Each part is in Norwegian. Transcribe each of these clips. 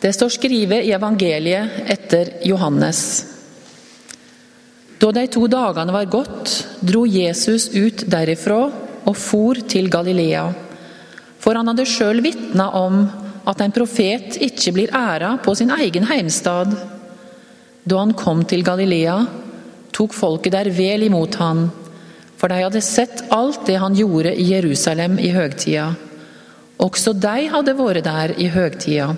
Det står skrevet i evangeliet etter Johannes. Da de to dagene var gått, dro Jesus ut derifra og for til Galilea. For han hadde sjøl vitna om at en profet ikke blir æra på sin egen heimstad. Da han kom til Galilea, tok folket der vel imot han, for de hadde sett alt det han gjorde i Jerusalem i høgtida. Også de hadde vært der i høgtida.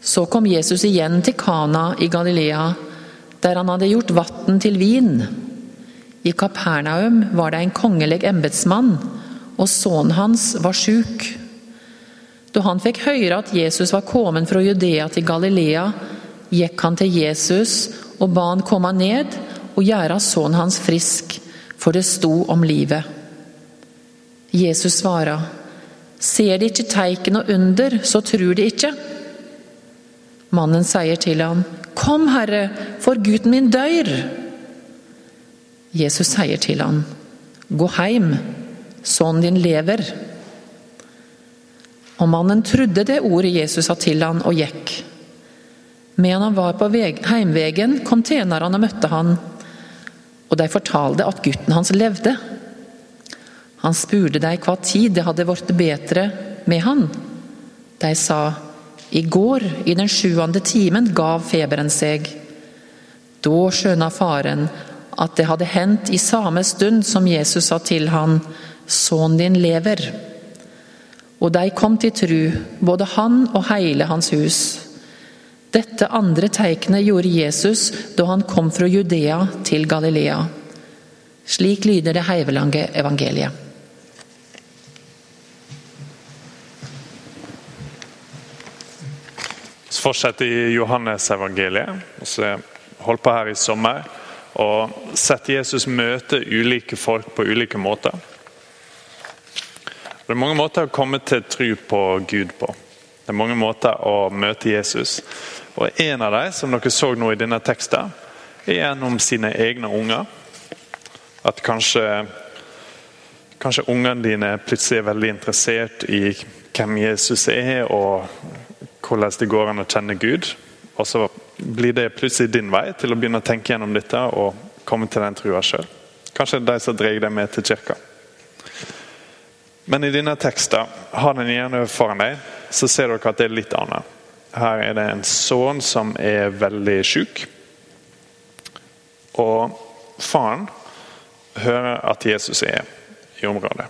Så kom Jesus igjen til Kana i Galilea, der han hadde gjort vann til vin. I Kapernaum var det en kongelig embetsmann, og sønnen hans var sjuk. Da han fikk høre at Jesus var kommet fra Judea til Galilea, gikk han til Jesus og ba han komme ned og gjøre sønnen hans frisk, for det sto om livet. Jesus svara, Ser de ikke teiken og under, så tror de ikke. Mannen sier til ham, Kom, Herre, for gutten min dør. Jesus sier til ham, Gå heim, sønnen din lever. Og mannen trodde det ordet Jesus sa til han, og gikk. Medan han var på heimvegen, kom tjenerne og møtte han, og de fortalte at gutten hans levde. Han spurte dem hva tid det hadde blitt bedre med han. De sa, i går, i den sjuende timen, gav feberen seg. Da skjønna faren at det hadde hendt i samme stund som Jesus sa til han, sønnen din lever. Og de kom til tru, både han og hele hans hus. Dette andre teiknet gjorde Jesus da han kom fra Judea til Galilea. Slik lyder det heivelange evangeliet. Så fortsetter i Johannes-evangeliet. Vi holdt på her i sommer og sett Jesus møte ulike folk på ulike måter. Det er mange måter å komme til tro på Gud på. Det er mange måter å møte Jesus. Og En av dem, som dere så nå i denne teksten, er gjennom sine egne unger. At kanskje, kanskje ungene dine plutselig er veldig interessert i hvem Jesus er, og hvordan det går an å kjenne Gud. Og så blir det plutselig din vei til å begynne å tenke gjennom dette og komme til den trua sjøl. Kanskje det er de som drar deg med til kirka. Men i denne teksten, har den gjerne foran deg, så ser dere at det er litt annet. Her er det en sønn som er veldig syk. Og faren hører at Jesus er i området.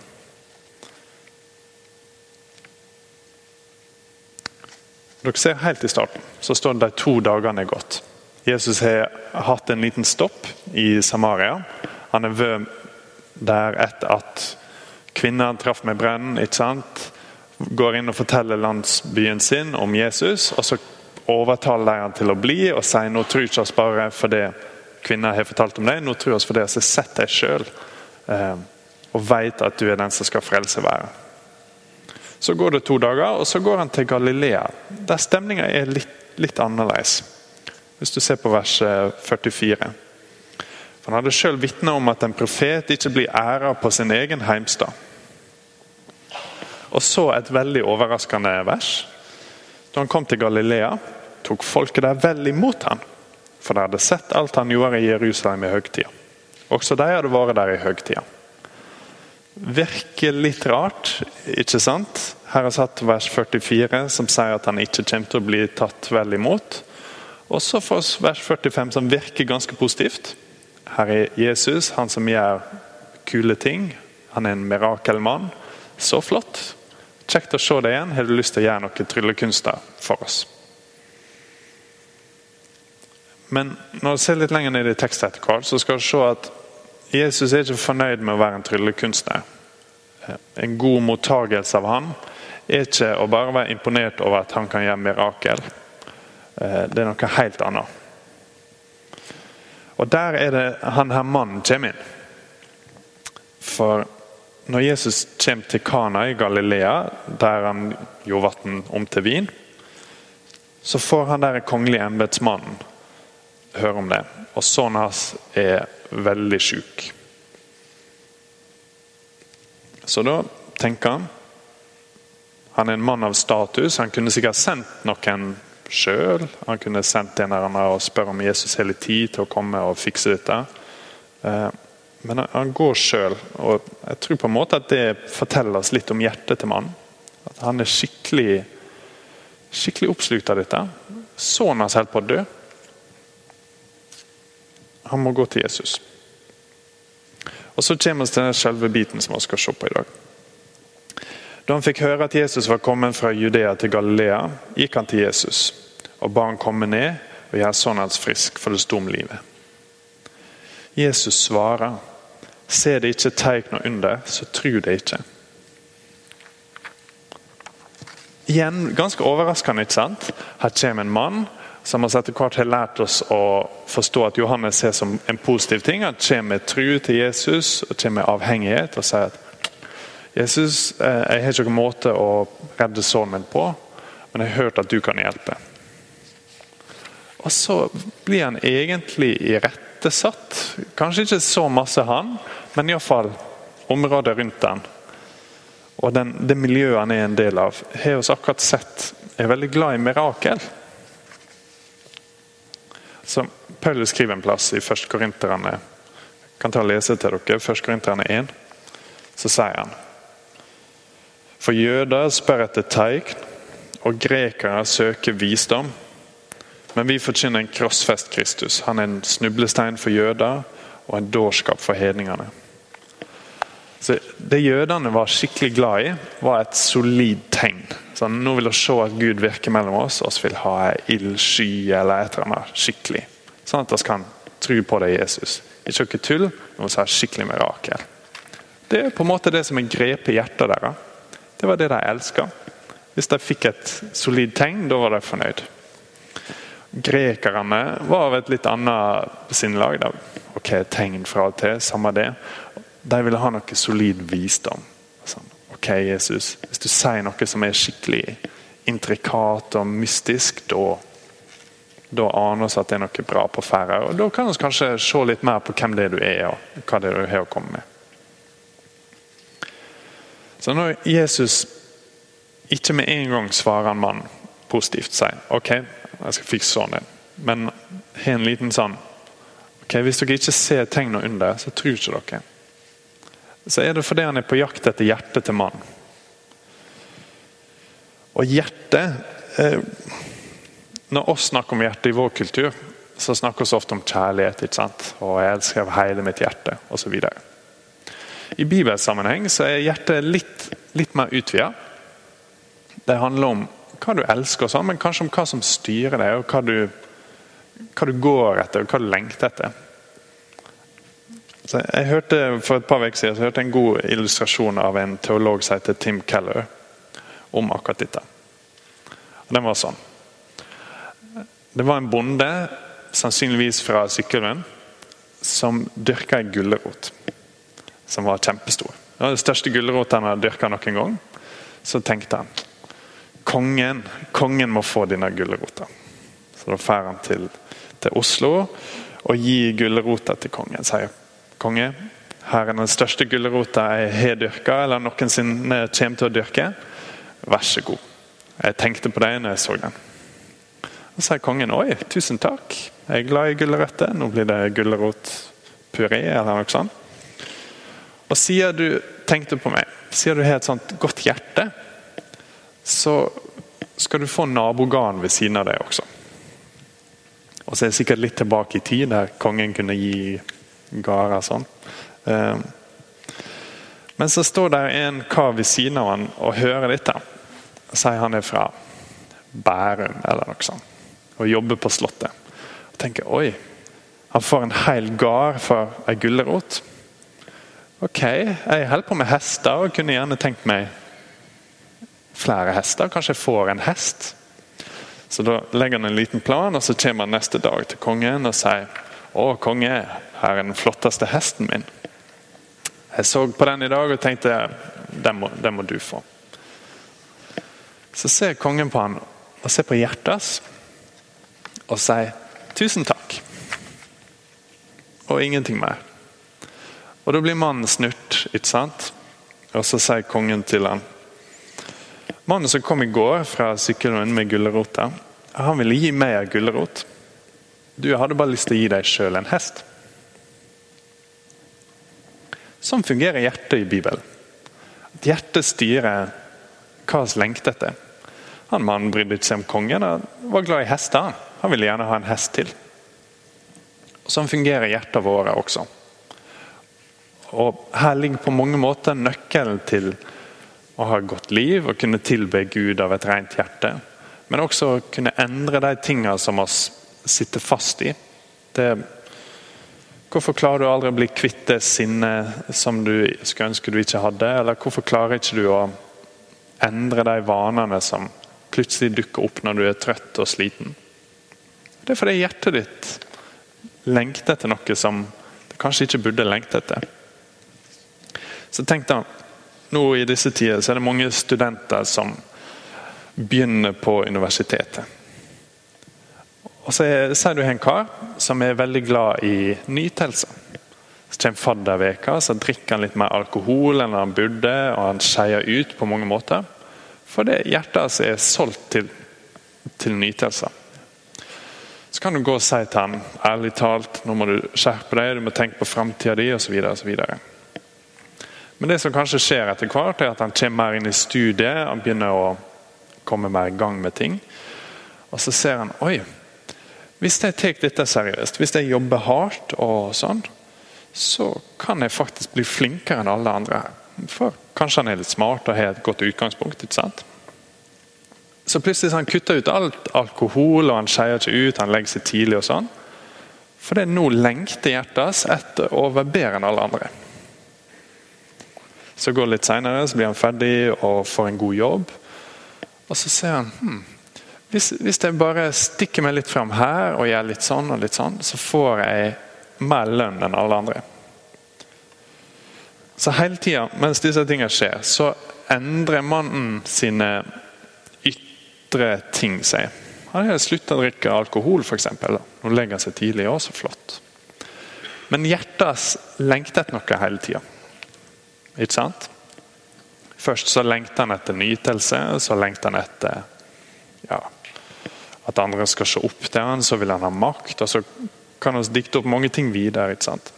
Dere ser Helt i starten så står det de to dagene er gått. Jesus har hatt en liten stopp i Samaria. Han er ved der etter at kvinnen traff med brennen. ikke sant? Går inn og forteller landsbyen sin om Jesus. og Så overtaler de han til å bli og sier nå tror ikke oss bare fordi kvinnen har fortalt om deg, nå tror vi fordi vi har sett deg sjøl eh, og vet at du er den som skal frelse verden. Så går det to dager, og så går han til Galilea, der stemninga er litt, litt, annerledes. Hvis du ser på vers 44. Eh, For Han hadde sjøl vitna om at en profet ikke blir æra på sin egen heimstad. Og så et veldig overraskende vers. Da han kom til Galilea, tok folket der vel imot han, for de hadde sett alt han gjorde i Jerusalem i høgtida. Også de hadde vært der i høgtida virker litt rart, ikke sant? Her er satt vers 44, som sier at han ikke kommer til å bli tatt vel imot. Og så får vi vers 45, som virker ganske positivt. Her er Jesus, han som gjør kule ting. Han er en mirakelmann. Så flott. Kjekt å se deg igjen. Har du lyst til å gjøre noe tryllekunster for oss? Men når du ser litt lenger ned i teksten, etter hvert, så skal du se at Jesus er ikke fornøyd med å være en tryllekunstner. En god mottagelse av han er ikke å bare være imponert over at han kan gjøre mirakel. Eh, det er noe helt annet. Og Der er det han her mannen kommer inn. For når Jesus kommer til Kana i Galilea, der han gjorde vann om til vin, så får han der kongelige embetsmannen høre om det. Og sønnen hans er veldig syk. Så da tenker han Han er en mann av status. Han kunne sikkert sendt noen sjøl. Han kunne sendt en eller annen og spørre om Jesus hele tid til å komme og fikse dette. Eh, men han går sjøl, og jeg tror på en måte at det forteller oss litt om hjertet til mannen. At han er skikkelig, skikkelig oppslukt av dette. Sønnen hans holder på å dø. Han må gå til Jesus. Og Så kommer vi til den selve biten som vi skal se på i dag. Da han fikk høre at Jesus var kommet fra Judea til Galilea, gikk han til Jesus og ba han komme ned og gjøre sønnen hans frisk, for det sto om livet. Jesus svarer, se det ikke tegn og under, så tru det ikke. Igjen, Ganske overraskende. ikke sant? Her kommer en mann som har etter hvert har lært oss å forstå at Johannes ser som en positiv ting. Han kommer med tru til Jesus og kommer med avhengighet og sier at Jesus, eh, jeg har ikke noen måte å redde sønnen min på, men jeg har hørt at du kan hjelpe. Og så blir han egentlig irettesatt. Kanskje ikke så masse han, men iallfall området rundt han. Og den, det miljøet han er en del av, har vi akkurat sett er veldig glad i mirakel. Så Paulus skriver en plass i 1. Korinterne kan ta og lese til dere. 1. Korinterne 1. Så sier han for jøder spør etter tegn, og grekere søker visdom. Men vi forkynner en krossfest Kristus. Han er en snublestein for jøder og en dårskap for hedningene. Så Det jødene var skikkelig glad i, var et solid tegn. Så nå vil vi se at Gud virker mellom oss, og vi vil ha ei ildsky eller et eller annet skikkelig. Sånn at vi kan tro på det Jesus. Ikke noe tull, men vi har skikkelig mirakel. Det er på en måte det som er grepet hjertet deres. Det var det de elska. Hvis de fikk et solid tegn, da var de fornøyd. Grekerne var av et litt annet sinnlag. Ok, tegn fra og til, samme det. De ville ha noe solid visdom. Sånn, ok, Jesus, Hvis du sier noe som er skikkelig intrikat og mystisk, da, da aner vi at det er noe bra på ferde. Og Da kan vi kanskje se litt mer på hvem det er du er, og hva det er du har å komme med. Så når Jesus ikke med en gang svarer en mann positivt, sier ok, jeg skal fikse sånn din, men har en liten sånn ok, Hvis dere ikke ser tegnene under, så tror ikke dere. Så er det fordi han er på jakt etter hjertet til mannen. Og hjertet eh, Når oss snakker om hjertet i vår kultur, så snakker vi ofte om kjærlighet. ikke sant? Og 'jeg elsker av hele mitt hjerte', osv. I bibelsammenheng så er hjertet litt, litt mer utvida. Det handler om hva du elsker, og sånn, men kanskje om hva som styrer deg, og hva du, hva du går etter og hva du lengter etter. Jeg hørte For et par uker siden så hørte jeg en god illustrasjon av en teolog som heter Tim Keller, om akkurat dette. Og Den var sånn. Det var en bonde, sannsynligvis fra Sykkylven, som dyrka ei gulrot som var kjempestor. Det var den største gulrota han hadde dyrka noen gang. Så tenkte han kongen, kongen må få denne gulrota. Så da drar han til, til, Oslo og gir gulrota til kongen. Sier konge, her er den største gulrota jeg har dyrka eller noensinne kommer til å dyrke. Vær så god. Jeg tenkte på deg når jeg så den. Og så sier kongen oi, tusen takk, jeg er glad i gulrøtter. Nå blir det gulrotpuré eller noe sånt. Og siden du tenkte på meg, siden du har et sånt godt hjerte, så skal du få nabogarden ved siden av deg også. Og så er det sikkert litt tilbake i tid, der kongen kunne gi gårder sånn. Ehm, men så står det en kar ved siden av han og hører dette. Sier han er fra Bærum eller noe sånt. Og jobber på Slottet. Og tenker oi, han får en hel gard for ei gulrot. Ok, jeg holder på med hester og kunne gjerne tenkt meg flere hester. Kanskje jeg får en hest. Så Da legger han en liten plan, og så kommer han neste dag til kongen og sier Å, konge, her er den flotteste hesten min. Jeg så på den i dag og tenkte den må, den må du få. Så ser kongen på han og ser på hjertet og sier tusen takk. Og ingenting mer. Og Da blir mannen snurt, ikke sant? Og så sier kongen til han Mannen som kom i går fra sykkelen med gulrota, han ville gi meg en gulrot. Du hadde bare lyst til å gi deg sjøl en hest. Sånn fungerer hjertet i Bibelen. At hjertet styrer hva vi lengter etter. Han mannen brydde seg om kongen og var glad i hester. Han ville gjerne ha en hest til. Sånn fungerer hjertet våre også. Og Her ligger på mange måter nøkkelen til å ha et godt liv og kunne tilbe Gud av et rent hjerte. Men også kunne endre de tingene som vi sitter fast i. Det Hvorfor klarer du aldri å bli kvitt det sinnet som du skulle ønske du ikke hadde? Eller hvorfor klarer ikke du å endre de vanene som plutselig dukker opp når du er trøtt og sliten? Det er fordi hjertet ditt lengter etter noe som du kanskje ikke burde lengte etter. Så tenk da, nå I disse tider så er det mange studenter som begynner på universitetet. Og så sier du en kar som er veldig glad i nytelse. Så kommer fadderveka, så drikker han litt mer alkohol enn han burde, og han skeier ut på mange måter. For det hjertet hans er solgt til, til nytelse. Så kan du gå og si til han, ærlig talt, nå må du skjerpe deg, du må tenke på framtida di osv. Men det som kanskje skjer etter hvert, er at han kommer mer inn i studiet, han begynner å komme mer i gang med ting. Og så ser han oi, hvis jeg tar dette seriøst, hvis jeg jobber hardt, og sånn, så kan jeg faktisk bli flinkere enn alle andre. For Kanskje han er litt smart og har et godt utgangspunkt. ikke sant? Så plutselig han kutter ut alt alkohol, og han skeier ikke ut, han legger seg tidlig. og sånn. For det er nå lengter hjertet hans etter å være bedre enn alle andre. Så går det litt seinere, så blir han ferdig og får en god jobb. Og så ser han hm, hvis, hvis, jeg bare stikker meg litt fram her og gjør litt sånn og litt sånn, så får jeg mer lønn enn alle andre. Så hele tida mens disse tingene skjer, så endrer mannen sine ytre ting seg. Han har slutta å drikke alkohol, f.eks. Nå legger han seg tidlig. Å, så flott. Men hjertet lengter etter noe hele tida. Ikke sant? Først så lengter han etter nytelse, så lengter han etter ja, at andre skal se opp til han, så vil han ha makt. og Så kan vi dikte opp mange ting videre. ikke sant?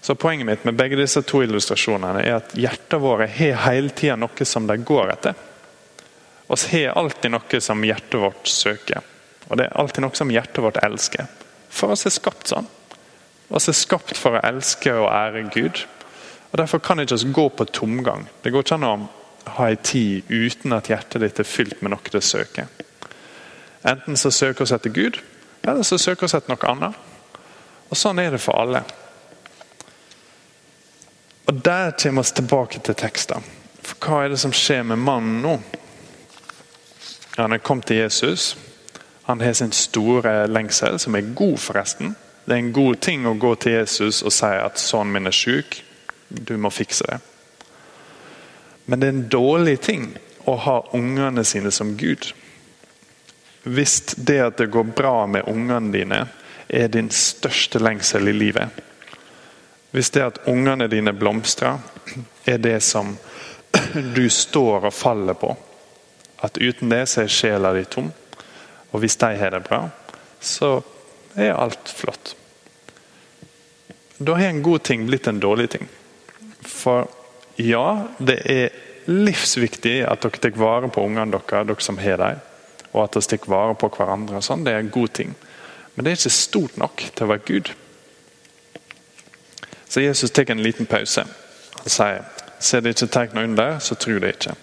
Så Poenget mitt med begge disse to illustrasjonene er at hjertet vårt har hele tida noe som det går etter. Vi har alltid noe som hjertet vårt søker. Og det er alltid noe som hjertet vårt elsker. For oss er skapt sånn. Vi er skapt for å elske og ære Gud. Og Derfor kan ikke oss gå på tomgang. Det går ikke an å ha en tid uten at hjertet ditt er fylt med noe det søker. Enten så søker vi etter Gud, eller så søker vi etter noe annet. Og Sånn er det for alle. Og Der kommer vi tilbake til teksten. For Hva er det som skjer med mannen nå? Han er kommet til Jesus. Han har sin store lengsel, som er god, forresten. Det er en god ting å gå til Jesus og si at 'sønnen min er syk', du må fikse det. Men det er en dårlig ting å ha ungene sine som Gud. Hvis det at det går bra med ungene dine, er din største lengsel i livet. Hvis det at ungene dine blomstrer, er det som du står og faller på. At uten det så er sjela di tom. Og hvis de har det bra, så er alt flott. Da har en god ting blitt en dårlig ting. For ja, det er livsviktig at dere tar vare på ungene deres, dere som har dem og at vi tar vare på hverandre. og sånn, Det er en god ting. Men det er ikke stort nok til å være Gud. Så Jesus tar en liten pause. Han sier ser det ikke tegn under, så tror det ikke.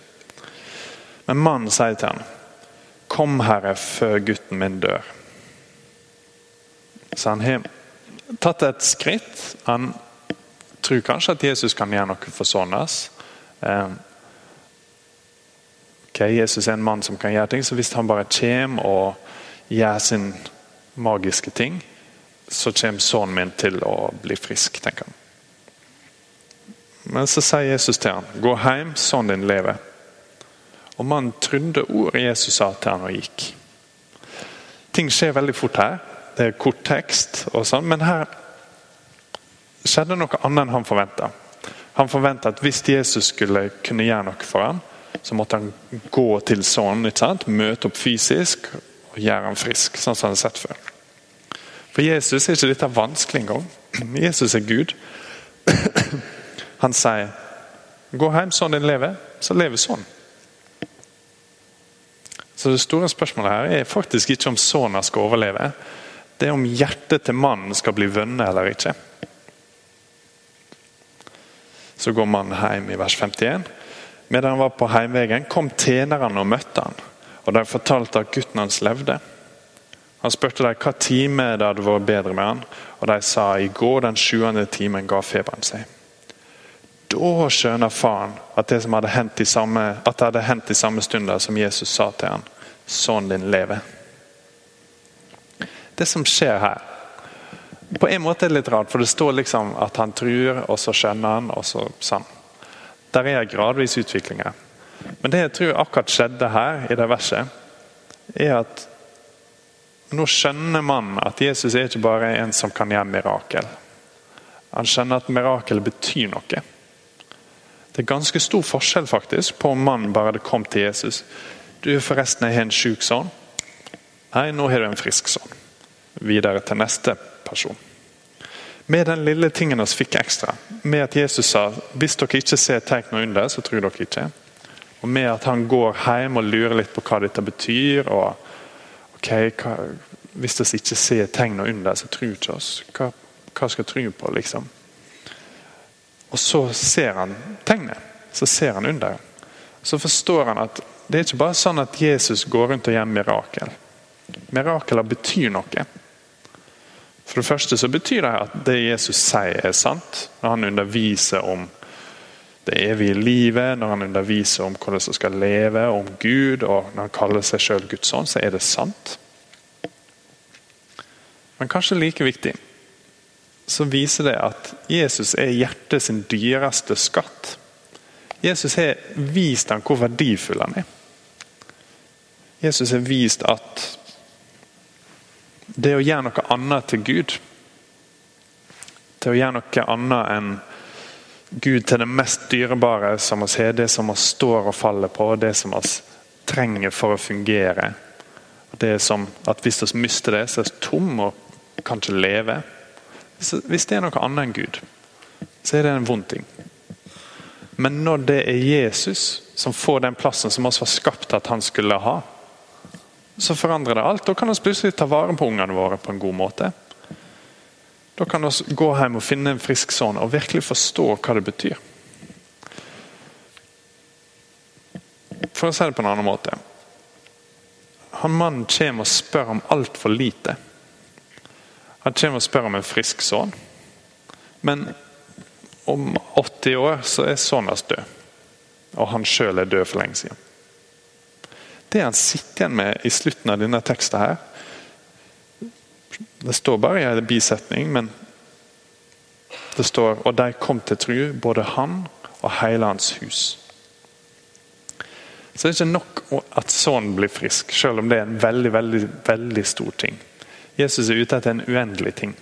Men mannen sier til ham, kom herre før gutten min dør. Så han har tatt et skritt. Han tror kanskje at Jesus kan gjøre noe for Sonas. Eh, Okay, Jesus er en mann som kan gjøre ting, så hvis han bare kommer og gjør sin magiske ting, så kommer sønnen min til å bli frisk, tenker han. Men så sier Jesus til han, gå hjem, sønnen din lever. Og mannen trodde ordet Jesus sa til han og gikk. Ting skjer veldig fort her. Det er kort tekst, og sånn, men her skjedde noe annet enn han forventa. Han forventa at hvis Jesus skulle kunne gjøre noe for ham, så måtte han gå til sønnen, møte opp fysisk og gjøre ham frisk, sånn som han har sett før. For Jesus er ikke dette vanskelig engang. Jesus er Gud. Han sier 'gå hjem sånn din lever', så lever sånn. Så Det store spørsmålet her er faktisk ikke om sønnen skal overleve. Det er om hjertet til mannen skal bli vunnet eller ikke. Så går mannen hjem i vers 51. Medan han var på heimveien, kom tjenerne og møtte han. Og De fortalte at gutten hans levde. Han spurte dem hva time det hadde vært bedre med han, og de sa i går den sjuende timen ga feberen seg. Da skjønner faren at det, hadde hendt i samme, at det hadde hendt i samme stund som Jesus sa til han, sønnen din lever. Det som skjer her På en måte er det litt rart, for det står liksom at han truer, og så skjønner han, og så sånn. Der er gradvis utvikling. Men det jeg tror akkurat skjedde her, i det verset, er at nå skjønner man at Jesus er ikke bare en som kan gjøre mirakel. Han skjønner at mirakel betyr noe. Det er ganske stor forskjell faktisk på om mannen bare hadde kommet til Jesus. Du forresten er en syk sønn. Nei, nå har du en frisk sønn. Videre til neste person. Med den lille tingen vi fikk ekstra, med at Jesus sa hvis dere ikke ser tegn og under, så tror dere ikke. Og med at han går hjem og lurer litt på hva dette betyr. og ok, hva, Hvis vi ikke ser tegn og under, så tror ikke oss. Hva, hva skal tro på, liksom? Og så ser han tegnet. Så ser han under. Så forstår han at det er ikke bare sånn at Jesus går rundt og gjør mirakel. Mirakler betyr noe. For det første så betyr det at det Jesus sier er sant. Når han underviser om det evige livet, når han underviser om hvordan vi skal leve, om Gud, og når han kaller seg selv Guds sønn, så er det sant. Men kanskje like viktig så viser det at Jesus er hjertet sin dyreste skatt. Jesus har vist ham hvor verdifull han er. Jesus har vist at det å gjøre noe annet til Gud Det å gjøre noe annet enn Gud til det mest dyrebare som vi har, det som vi står og faller på, det som vi trenger for å fungere. Det er som at Hvis vi mister det, så er vi tomme og kan ikke leve. Hvis det er noe annet enn Gud, så er det en vond ting. Men når det er Jesus som får den plassen som oss var skapt at han skulle ha, så forandrer det alt. Da kan vi plutselig ta vare på ungene våre på en god måte. Da kan vi gå hjem og finne en frisk sønn og virkelig forstå hva det betyr. For å si det på en annen måte. Han Mannen kommer og spør om altfor lite. Han kommer og spør om en frisk sønn. Men om 80 år så er sønnen hans død. Og han sjøl er død for lenge siden. Det han sitter igjen med i slutten av denne teksten her Det står bare i en bisetning, men det står Og de kom til tru, både han og hele hans hus. Så det er ikke nok at sønnen blir frisk, selv om det er en veldig, veldig, veldig stor ting. Jesus er ute etter en uendelig ting.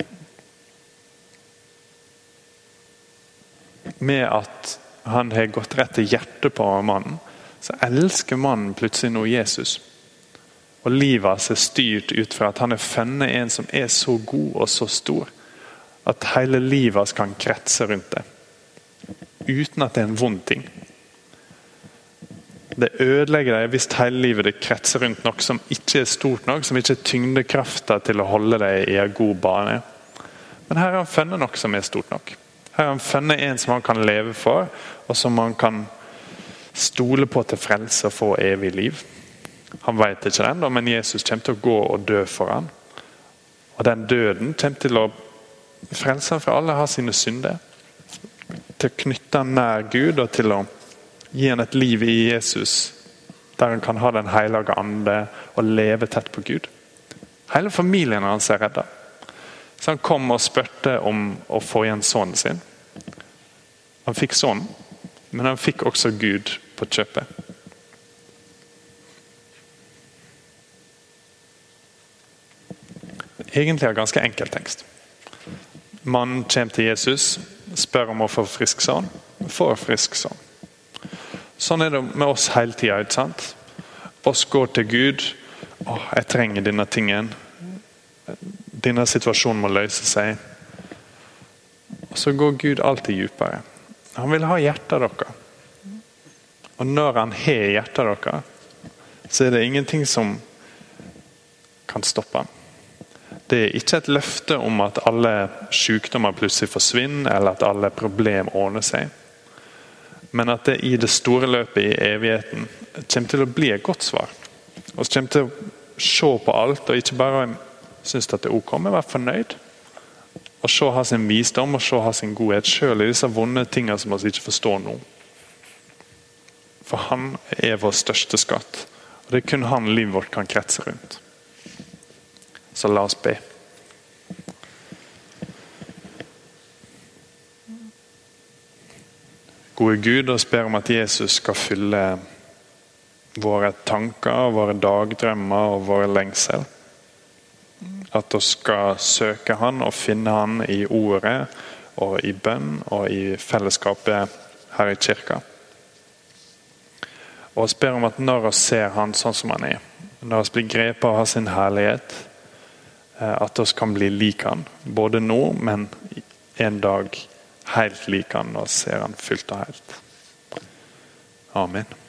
Med at han har gått rett til hjertet på mannen, så elsker mannen plutselig nå Jesus. Og livet hans er styrt ut fra at han har funnet en som er så god og så stor at hele livet hans kan kretse rundt det. Uten at det er en vond ting. Det ødelegger deg hvis hele livet ditt kretser rundt noe som ikke er stort nok, som ikke er tyngdekrafta til å holde deg i en god bane. Men her har han funnet noe som er stort nok. Her har han funnet en som han kan leve for, og som han kan stole på til frelse og få evig liv. Han vet ikke det, men Jesus kommer til å gå og dø for ham. Og den døden kommer til å frelse ham fra alle har sine synder. Til å knytte ham nær Gud og til å Gi ham et liv i Jesus, der han kan ha Den hellige ande og leve tett på Gud. Hele familien hans er redda. Så han kom og spurte om å få igjen sønnen sin. Han fikk sønnen, men han fikk også Gud på kjøpet. Egentlig en ganske enkel tekst. Mannen kommer til Jesus, spør om å få frisk sønn, får frisk sønn. Sånn er det med oss hele tida. ikke? Oss går til Gud. Å, jeg trenger denne tingen. Denne situasjonen må løse seg. Og så går Gud alltid dypere. Han vil ha hjertet deres. Og når han har hjertet deres, så er det ingenting som kan stoppe ham. Det er ikke et løfte om at alle sykdommer plutselig forsvinner, eller at alle problem ordner seg. Men at det i det store løpet i evigheten kommer til å bli et godt svar. Vi kommer til å se på alt og ikke bare synes at det er ok, men være fornøyd. Og se ha sin visdom og se ha sin godhet sjøl i disse vonde tingene som vi ikke forstår nå. For han er vår største skatt. Og Det er kun han livet vårt kan kretse rundt. Så la oss be. Gode Gud, oss ber om at Jesus skal fylle våre tanker, våre dagdrømmer og våre lengsel. At vi skal søke Han og finne Han i ordet og i bønn og i fellesskapet her i kirka. Og vi ber om at når vi ser Han sånn som Han er, når vi blir grepet av sin herlighet, at vi kan bli lik Han. Både nå, men en dag helt lik Han og ser Han fullt og helt. Amen.